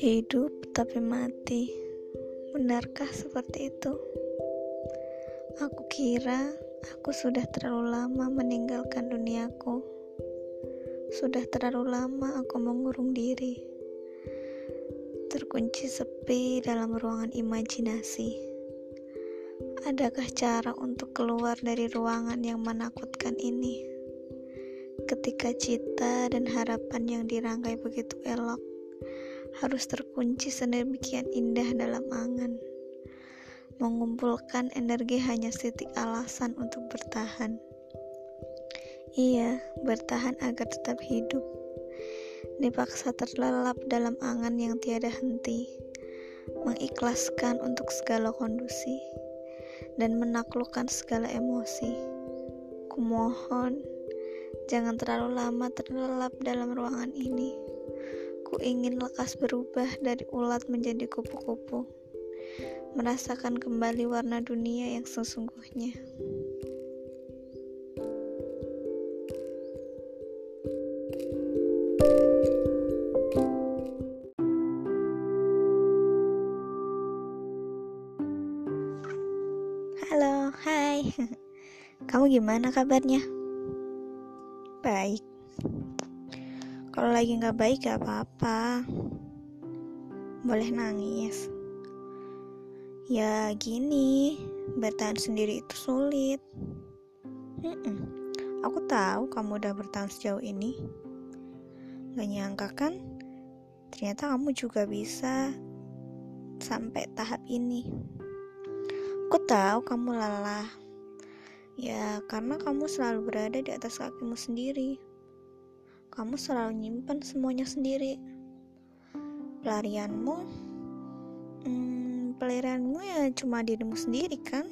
Hidup tapi mati, benarkah seperti itu? Aku kira aku sudah terlalu lama meninggalkan duniaku. Sudah terlalu lama aku mengurung diri, terkunci sepi dalam ruangan imajinasi. Adakah cara untuk keluar dari ruangan yang menakutkan ini? Ketika cita dan harapan yang dirangkai begitu elok harus terkunci sedemikian indah dalam angan. Mengumpulkan energi hanya setitik alasan untuk bertahan. Iya, bertahan agar tetap hidup. Dipaksa terlelap dalam angan yang tiada henti. Mengikhlaskan untuk segala kondisi dan menaklukkan segala emosi. Kumohon, jangan terlalu lama terlelap dalam ruangan ini. Ku ingin lekas berubah dari ulat menjadi kupu-kupu, merasakan kembali warna dunia yang sesungguhnya. Halo, hai. Kamu gimana kabarnya? Baik. Kalau lagi nggak baik gak apa-apa. Boleh nangis. Ya gini, bertahan sendiri itu sulit. Mm-mm. Aku tahu kamu udah bertahan sejauh ini. Gak nyangka kan? Ternyata kamu juga bisa sampai tahap ini. Aku tahu kamu lelah. Ya, karena kamu selalu berada di atas kakimu sendiri kamu selalu nyimpan semuanya sendiri. Pelarianmu, hmm, pelarianmu ya cuma dirimu sendiri kan?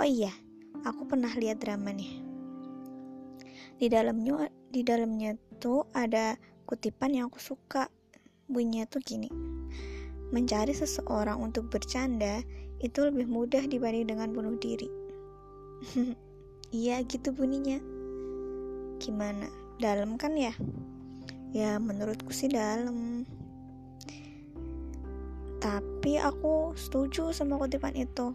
Oh iya, aku pernah lihat drama nih. Di dalamnya, di dalamnya tuh ada kutipan yang aku suka. Bunyinya tuh gini. Mencari seseorang untuk bercanda itu lebih mudah dibanding dengan bunuh diri. Iya gitu bunyinya. Gimana? Dalam kan ya? Ya menurutku sih dalam. Tapi aku setuju sama kutipan itu.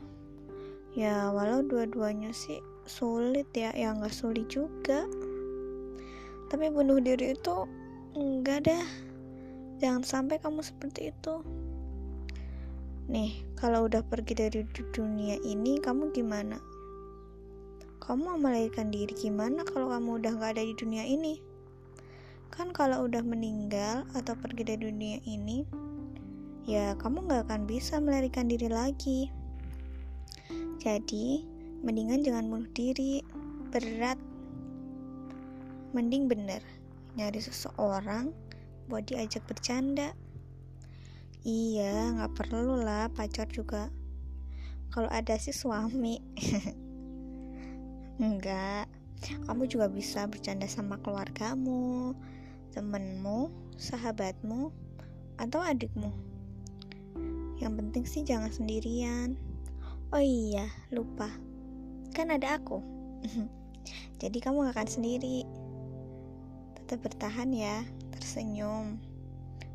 Ya walau dua-duanya sih sulit ya. Ya nggak sulit juga. Tapi bunuh diri itu enggak dah jangan sampai kamu seperti itu. Nih kalau udah pergi dari dunia ini kamu gimana kamu mau melahirkan diri gimana kalau kamu udah gak ada di dunia ini? Kan kalau udah meninggal atau pergi dari dunia ini, ya kamu gak akan bisa melahirkan diri lagi. Jadi, mendingan jangan bunuh diri, berat. Mending bener, nyari seseorang buat diajak bercanda. Iya, gak perlu lah pacar juga. Kalau ada sih suami. Enggak, kamu juga bisa bercanda sama keluargamu, temenmu, sahabatmu, atau adikmu. Yang penting sih jangan sendirian. Oh iya, lupa. Kan ada aku. Jadi kamu gak akan sendiri. Tetap bertahan ya, tersenyum.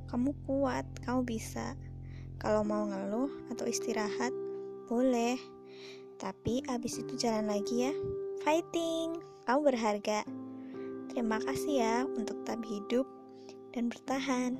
Kamu kuat, kamu bisa. Kalau mau ngeluh atau istirahat, boleh. Tapi abis itu jalan lagi ya fighting, kamu berharga. Terima kasih ya untuk tetap hidup dan bertahan.